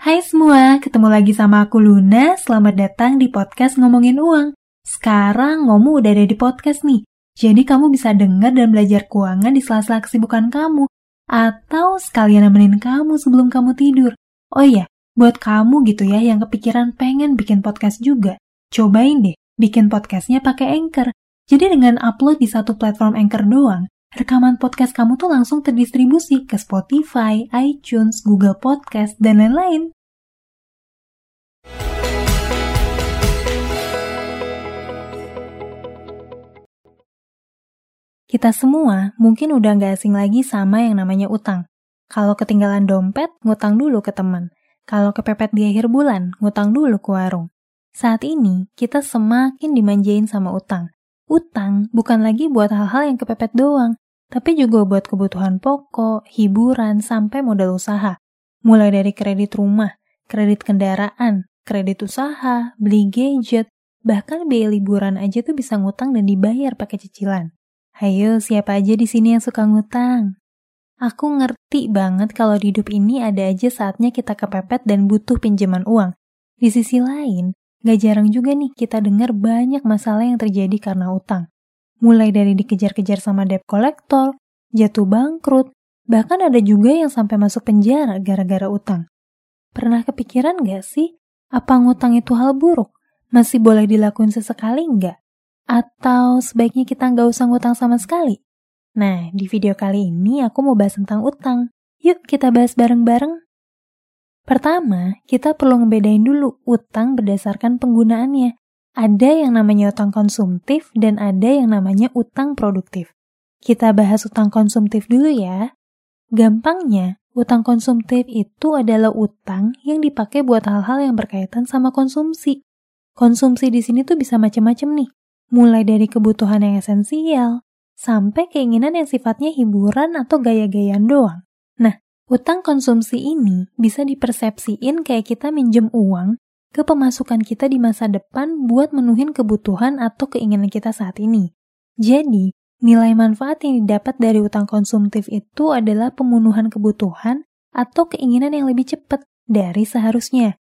Hai semua, ketemu lagi sama aku Luna. Selamat datang di podcast Ngomongin Uang. Sekarang Ngomu udah ada di podcast nih. Jadi kamu bisa dengar dan belajar keuangan di sela-sela kesibukan kamu. Atau sekalian nemenin kamu sebelum kamu tidur. Oh iya, buat kamu gitu ya yang kepikiran pengen bikin podcast juga. Cobain deh, bikin podcastnya pakai Anchor. Jadi dengan upload di satu platform Anchor doang, rekaman podcast kamu tuh langsung terdistribusi ke Spotify, iTunes, Google Podcast, dan lain-lain. Kita semua mungkin udah nggak asing lagi sama yang namanya utang. Kalau ketinggalan dompet, ngutang dulu ke teman. Kalau kepepet di akhir bulan, ngutang dulu ke warung. Saat ini, kita semakin dimanjain sama utang. Utang bukan lagi buat hal-hal yang kepepet doang, tapi juga buat kebutuhan pokok, hiburan, sampai modal usaha. Mulai dari kredit rumah, kredit kendaraan, kredit usaha, beli gadget, bahkan biaya liburan aja tuh bisa ngutang dan dibayar pakai cicilan. Ayo, siapa aja di sini yang suka ngutang? Aku ngerti banget kalau di hidup ini ada aja saatnya kita kepepet dan butuh pinjaman uang. Di sisi lain, Gak jarang juga nih kita dengar banyak masalah yang terjadi karena utang. Mulai dari dikejar-kejar sama debt collector, jatuh bangkrut, bahkan ada juga yang sampai masuk penjara gara-gara utang. Pernah kepikiran gak sih, apa ngutang itu hal buruk? Masih boleh dilakuin sesekali nggak? Atau sebaiknya kita nggak usah ngutang sama sekali? Nah, di video kali ini aku mau bahas tentang utang. Yuk kita bahas bareng-bareng. Pertama, kita perlu ngebedain dulu utang berdasarkan penggunaannya. Ada yang namanya utang konsumtif dan ada yang namanya utang produktif. Kita bahas utang konsumtif dulu ya. Gampangnya, utang konsumtif itu adalah utang yang dipakai buat hal-hal yang berkaitan sama konsumsi. Konsumsi di sini tuh bisa macam-macam nih. Mulai dari kebutuhan yang esensial, sampai keinginan yang sifatnya hiburan atau gaya-gayaan doang. Utang konsumsi ini bisa dipersepsiin kayak kita minjem uang ke pemasukan kita di masa depan buat menuhin kebutuhan atau keinginan kita saat ini. Jadi, nilai manfaat yang didapat dari utang konsumtif itu adalah pemenuhan kebutuhan atau keinginan yang lebih cepat dari seharusnya.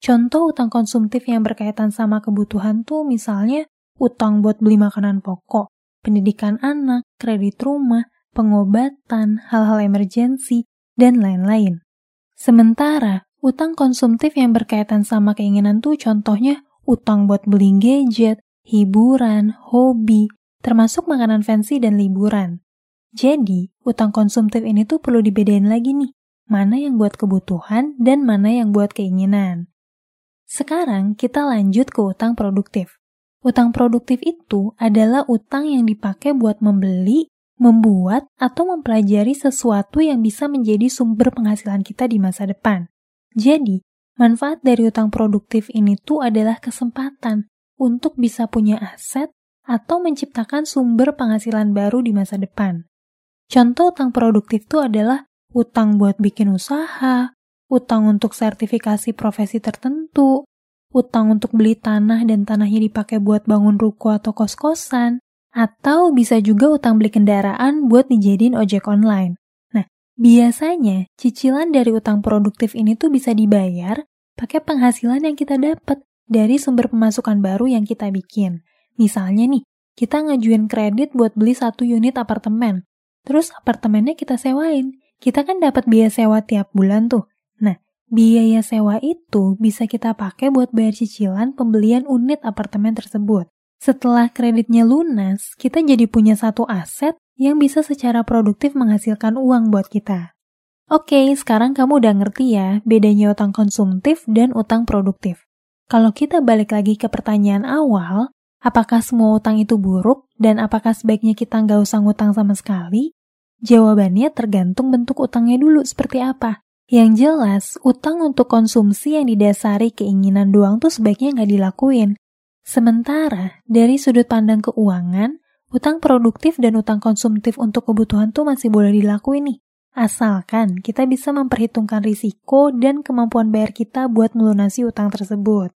Contoh utang konsumtif yang berkaitan sama kebutuhan tuh misalnya utang buat beli makanan pokok, pendidikan anak, kredit rumah, pengobatan, hal-hal emergensi, dan lain-lain. Sementara, utang konsumtif yang berkaitan sama keinginan tuh contohnya utang buat beli gadget, hiburan, hobi, termasuk makanan fancy dan liburan. Jadi, utang konsumtif ini tuh perlu dibedain lagi nih, mana yang buat kebutuhan dan mana yang buat keinginan. Sekarang kita lanjut ke utang produktif. Utang produktif itu adalah utang yang dipakai buat membeli membuat atau mempelajari sesuatu yang bisa menjadi sumber penghasilan kita di masa depan. Jadi, manfaat dari utang produktif ini tuh adalah kesempatan untuk bisa punya aset atau menciptakan sumber penghasilan baru di masa depan. Contoh utang produktif itu adalah utang buat bikin usaha, utang untuk sertifikasi profesi tertentu, utang untuk beli tanah dan tanahnya dipakai buat bangun ruko atau kos-kosan, atau bisa juga utang beli kendaraan buat dijadiin ojek online. Biasanya cicilan dari utang produktif ini tuh bisa dibayar pakai penghasilan yang kita dapat dari sumber pemasukan baru yang kita bikin. Misalnya nih, kita ngajuin kredit buat beli satu unit apartemen. Terus apartemennya kita sewain. Kita kan dapat biaya sewa tiap bulan tuh. Nah, biaya sewa itu bisa kita pakai buat bayar cicilan pembelian unit apartemen tersebut. Setelah kreditnya lunas, kita jadi punya satu aset yang bisa secara produktif menghasilkan uang buat kita. Oke, sekarang kamu udah ngerti ya bedanya utang konsumtif dan utang produktif. Kalau kita balik lagi ke pertanyaan awal, apakah semua utang itu buruk dan apakah sebaiknya kita nggak usah ngutang sama sekali? Jawabannya tergantung bentuk utangnya dulu seperti apa. Yang jelas, utang untuk konsumsi yang didasari keinginan doang tuh sebaiknya nggak dilakuin. Sementara, dari sudut pandang keuangan, utang produktif dan utang konsumtif untuk kebutuhan tuh masih boleh dilakuin nih. Asalkan kita bisa memperhitungkan risiko dan kemampuan bayar kita buat melunasi utang tersebut.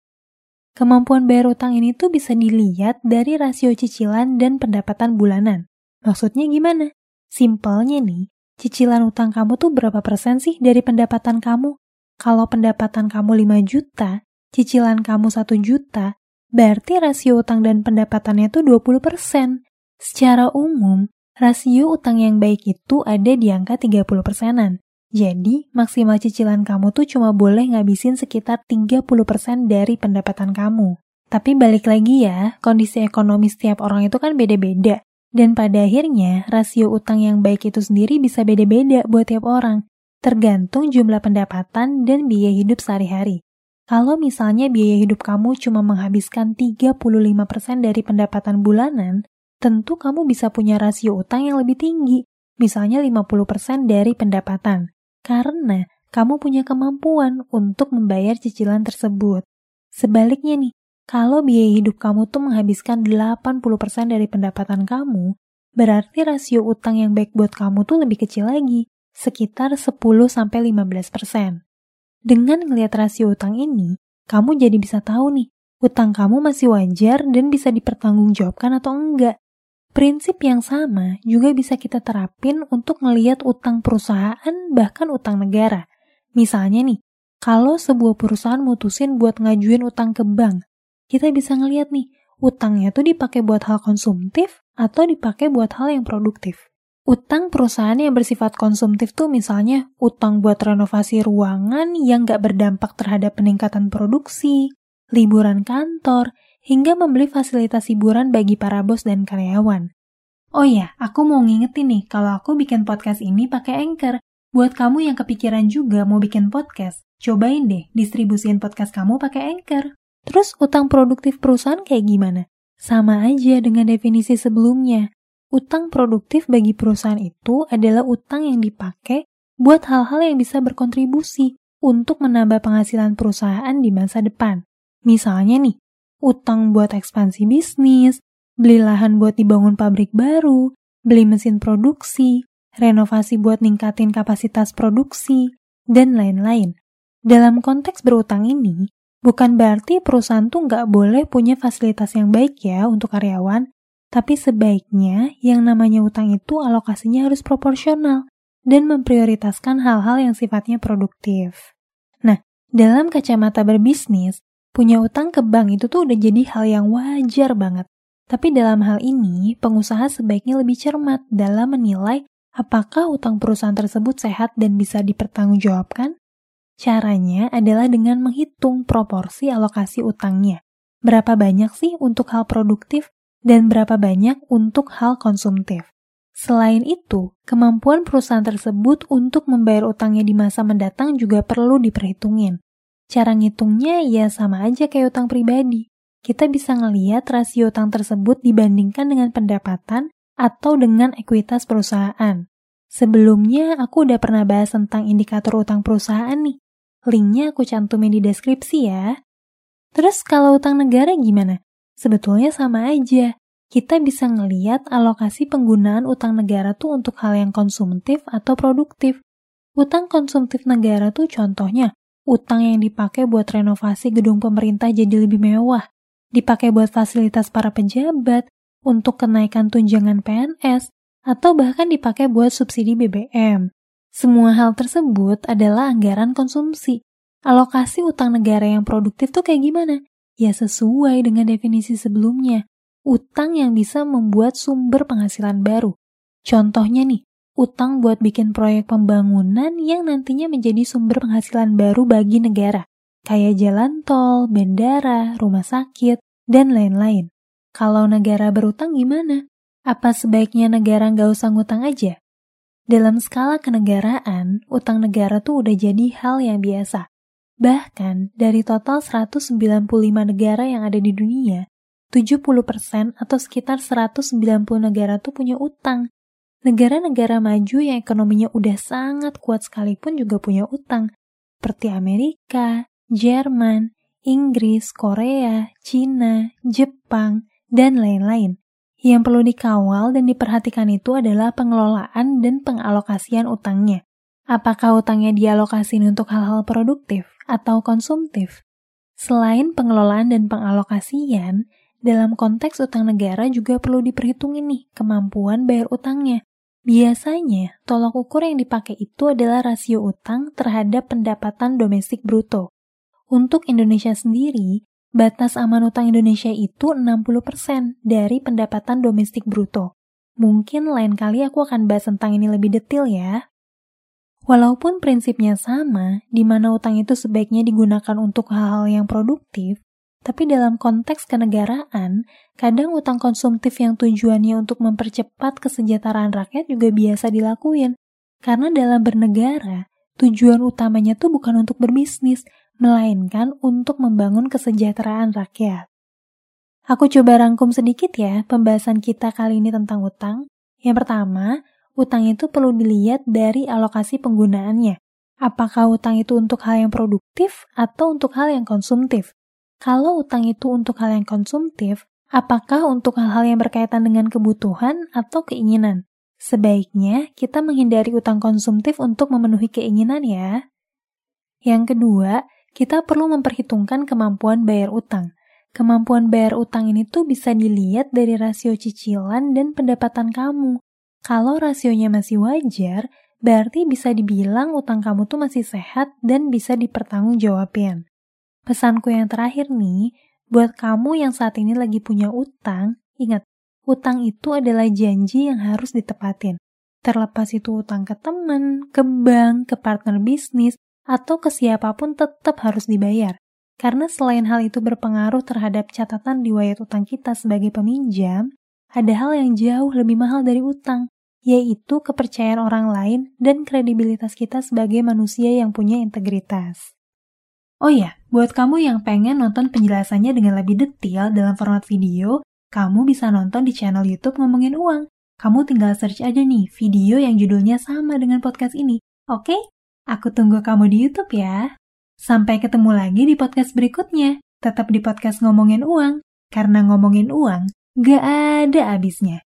Kemampuan bayar utang ini tuh bisa dilihat dari rasio cicilan dan pendapatan bulanan. Maksudnya gimana? Simpelnya nih, cicilan utang kamu tuh berapa persen sih dari pendapatan kamu? Kalau pendapatan kamu 5 juta, cicilan kamu 1 juta, berarti rasio utang dan pendapatannya itu 20%. Secara umum, rasio utang yang baik itu ada di angka 30 persenan. Jadi, maksimal cicilan kamu tuh cuma boleh ngabisin sekitar 30% dari pendapatan kamu. Tapi balik lagi ya, kondisi ekonomi setiap orang itu kan beda-beda. Dan pada akhirnya, rasio utang yang baik itu sendiri bisa beda-beda buat tiap orang, tergantung jumlah pendapatan dan biaya hidup sehari-hari. Kalau misalnya biaya hidup kamu cuma menghabiskan 35% dari pendapatan bulanan, tentu kamu bisa punya rasio utang yang lebih tinggi, misalnya 50% dari pendapatan, karena kamu punya kemampuan untuk membayar cicilan tersebut. Sebaliknya nih, kalau biaya hidup kamu tuh menghabiskan 80% dari pendapatan kamu, berarti rasio utang yang baik buat kamu tuh lebih kecil lagi, sekitar 10-15%. Dengan ngelihat rasio utang ini, kamu jadi bisa tahu nih, utang kamu masih wajar dan bisa dipertanggungjawabkan atau enggak. Prinsip yang sama juga bisa kita terapin untuk ngelihat utang perusahaan bahkan utang negara. Misalnya nih, kalau sebuah perusahaan mutusin buat ngajuin utang ke bank, kita bisa ngeliat nih, utangnya tuh dipakai buat hal konsumtif atau dipakai buat hal yang produktif. Utang perusahaan yang bersifat konsumtif tuh misalnya utang buat renovasi ruangan yang gak berdampak terhadap peningkatan produksi, liburan kantor, hingga membeli fasilitas hiburan bagi para bos dan karyawan. Oh ya, aku mau ngingetin nih kalau aku bikin podcast ini pakai Anchor. Buat kamu yang kepikiran juga mau bikin podcast, cobain deh distribusin podcast kamu pakai Anchor. Terus utang produktif perusahaan kayak gimana? Sama aja dengan definisi sebelumnya. Utang produktif bagi perusahaan itu adalah utang yang dipakai buat hal-hal yang bisa berkontribusi untuk menambah penghasilan perusahaan di masa depan. Misalnya nih, utang buat ekspansi bisnis, beli lahan buat dibangun pabrik baru, beli mesin produksi, renovasi buat ningkatin kapasitas produksi, dan lain-lain. Dalam konteks berutang ini, Bukan berarti perusahaan tuh nggak boleh punya fasilitas yang baik ya untuk karyawan, tapi sebaiknya yang namanya utang itu alokasinya harus proporsional dan memprioritaskan hal-hal yang sifatnya produktif. Nah, dalam kacamata berbisnis, punya utang ke bank itu tuh udah jadi hal yang wajar banget. Tapi dalam hal ini, pengusaha sebaiknya lebih cermat dalam menilai apakah utang perusahaan tersebut sehat dan bisa dipertanggungjawabkan Caranya adalah dengan menghitung proporsi alokasi utangnya. Berapa banyak sih untuk hal produktif dan berapa banyak untuk hal konsumtif. Selain itu, kemampuan perusahaan tersebut untuk membayar utangnya di masa mendatang juga perlu diperhitungin. Cara ngitungnya ya sama aja kayak utang pribadi. Kita bisa ngeliat rasio utang tersebut dibandingkan dengan pendapatan atau dengan ekuitas perusahaan. Sebelumnya aku udah pernah bahas tentang indikator utang perusahaan nih. Linknya aku cantumin di deskripsi ya. Terus kalau utang negara gimana? Sebetulnya sama aja. Kita bisa ngeliat alokasi penggunaan utang negara tuh untuk hal yang konsumtif atau produktif. Utang konsumtif negara tuh contohnya, utang yang dipakai buat renovasi gedung pemerintah jadi lebih mewah, dipakai buat fasilitas para pejabat, untuk kenaikan tunjangan PNS, atau bahkan dipakai buat subsidi BBM. Semua hal tersebut adalah anggaran konsumsi. Alokasi utang negara yang produktif tuh kayak gimana? Ya sesuai dengan definisi sebelumnya. Utang yang bisa membuat sumber penghasilan baru. Contohnya nih, utang buat bikin proyek pembangunan yang nantinya menjadi sumber penghasilan baru bagi negara. Kayak jalan tol, bandara, rumah sakit, dan lain-lain. Kalau negara berutang gimana? Apa sebaiknya negara nggak usah ngutang aja? Dalam skala kenegaraan, utang negara tuh udah jadi hal yang biasa. Bahkan, dari total 195 negara yang ada di dunia, 70% atau sekitar 190 negara tuh punya utang. Negara-negara maju yang ekonominya udah sangat kuat sekalipun juga punya utang, seperti Amerika, Jerman, Inggris, Korea, Cina, Jepang, dan lain-lain. Yang perlu dikawal dan diperhatikan itu adalah pengelolaan dan pengalokasian utangnya. Apakah utangnya dialokasiin untuk hal-hal produktif atau konsumtif? Selain pengelolaan dan pengalokasian, dalam konteks utang negara juga perlu diperhitungin nih kemampuan bayar utangnya. Biasanya, tolok ukur yang dipakai itu adalah rasio utang terhadap pendapatan domestik bruto. Untuk Indonesia sendiri, batas aman utang Indonesia itu 60% dari pendapatan domestik bruto. Mungkin lain kali aku akan bahas tentang ini lebih detail ya. Walaupun prinsipnya sama, di mana utang itu sebaiknya digunakan untuk hal-hal yang produktif, tapi dalam konteks kenegaraan, kadang utang konsumtif yang tujuannya untuk mempercepat kesejahteraan rakyat juga biasa dilakuin. Karena dalam bernegara, tujuan utamanya tuh bukan untuk berbisnis, melainkan untuk membangun kesejahteraan rakyat. Aku coba rangkum sedikit ya pembahasan kita kali ini tentang utang. Yang pertama, utang itu perlu dilihat dari alokasi penggunaannya. Apakah utang itu untuk hal yang produktif atau untuk hal yang konsumtif? Kalau utang itu untuk hal yang konsumtif, apakah untuk hal-hal yang berkaitan dengan kebutuhan atau keinginan? Sebaiknya kita menghindari utang konsumtif untuk memenuhi keinginan ya. Yang kedua, kita perlu memperhitungkan kemampuan bayar utang. Kemampuan bayar utang ini tuh bisa dilihat dari rasio cicilan dan pendapatan kamu. Kalau rasionya masih wajar, berarti bisa dibilang utang kamu tuh masih sehat dan bisa dipertanggungjawabkan. Pesanku yang terakhir nih, buat kamu yang saat ini lagi punya utang, ingat, utang itu adalah janji yang harus ditepatin. Terlepas itu utang ke teman, ke bank, ke partner bisnis, atau ke siapa pun tetap harus dibayar. Karena selain hal itu berpengaruh terhadap catatan riwayat utang kita sebagai peminjam, ada hal yang jauh lebih mahal dari utang, yaitu kepercayaan orang lain dan kredibilitas kita sebagai manusia yang punya integritas. Oh ya, buat kamu yang pengen nonton penjelasannya dengan lebih detail dalam format video, kamu bisa nonton di channel YouTube Ngomongin Uang. Kamu tinggal search aja nih video yang judulnya sama dengan podcast ini. Oke? Aku tunggu kamu di YouTube ya. Sampai ketemu lagi di podcast berikutnya. Tetap di podcast Ngomongin Uang. Karena ngomongin uang, gak ada habisnya.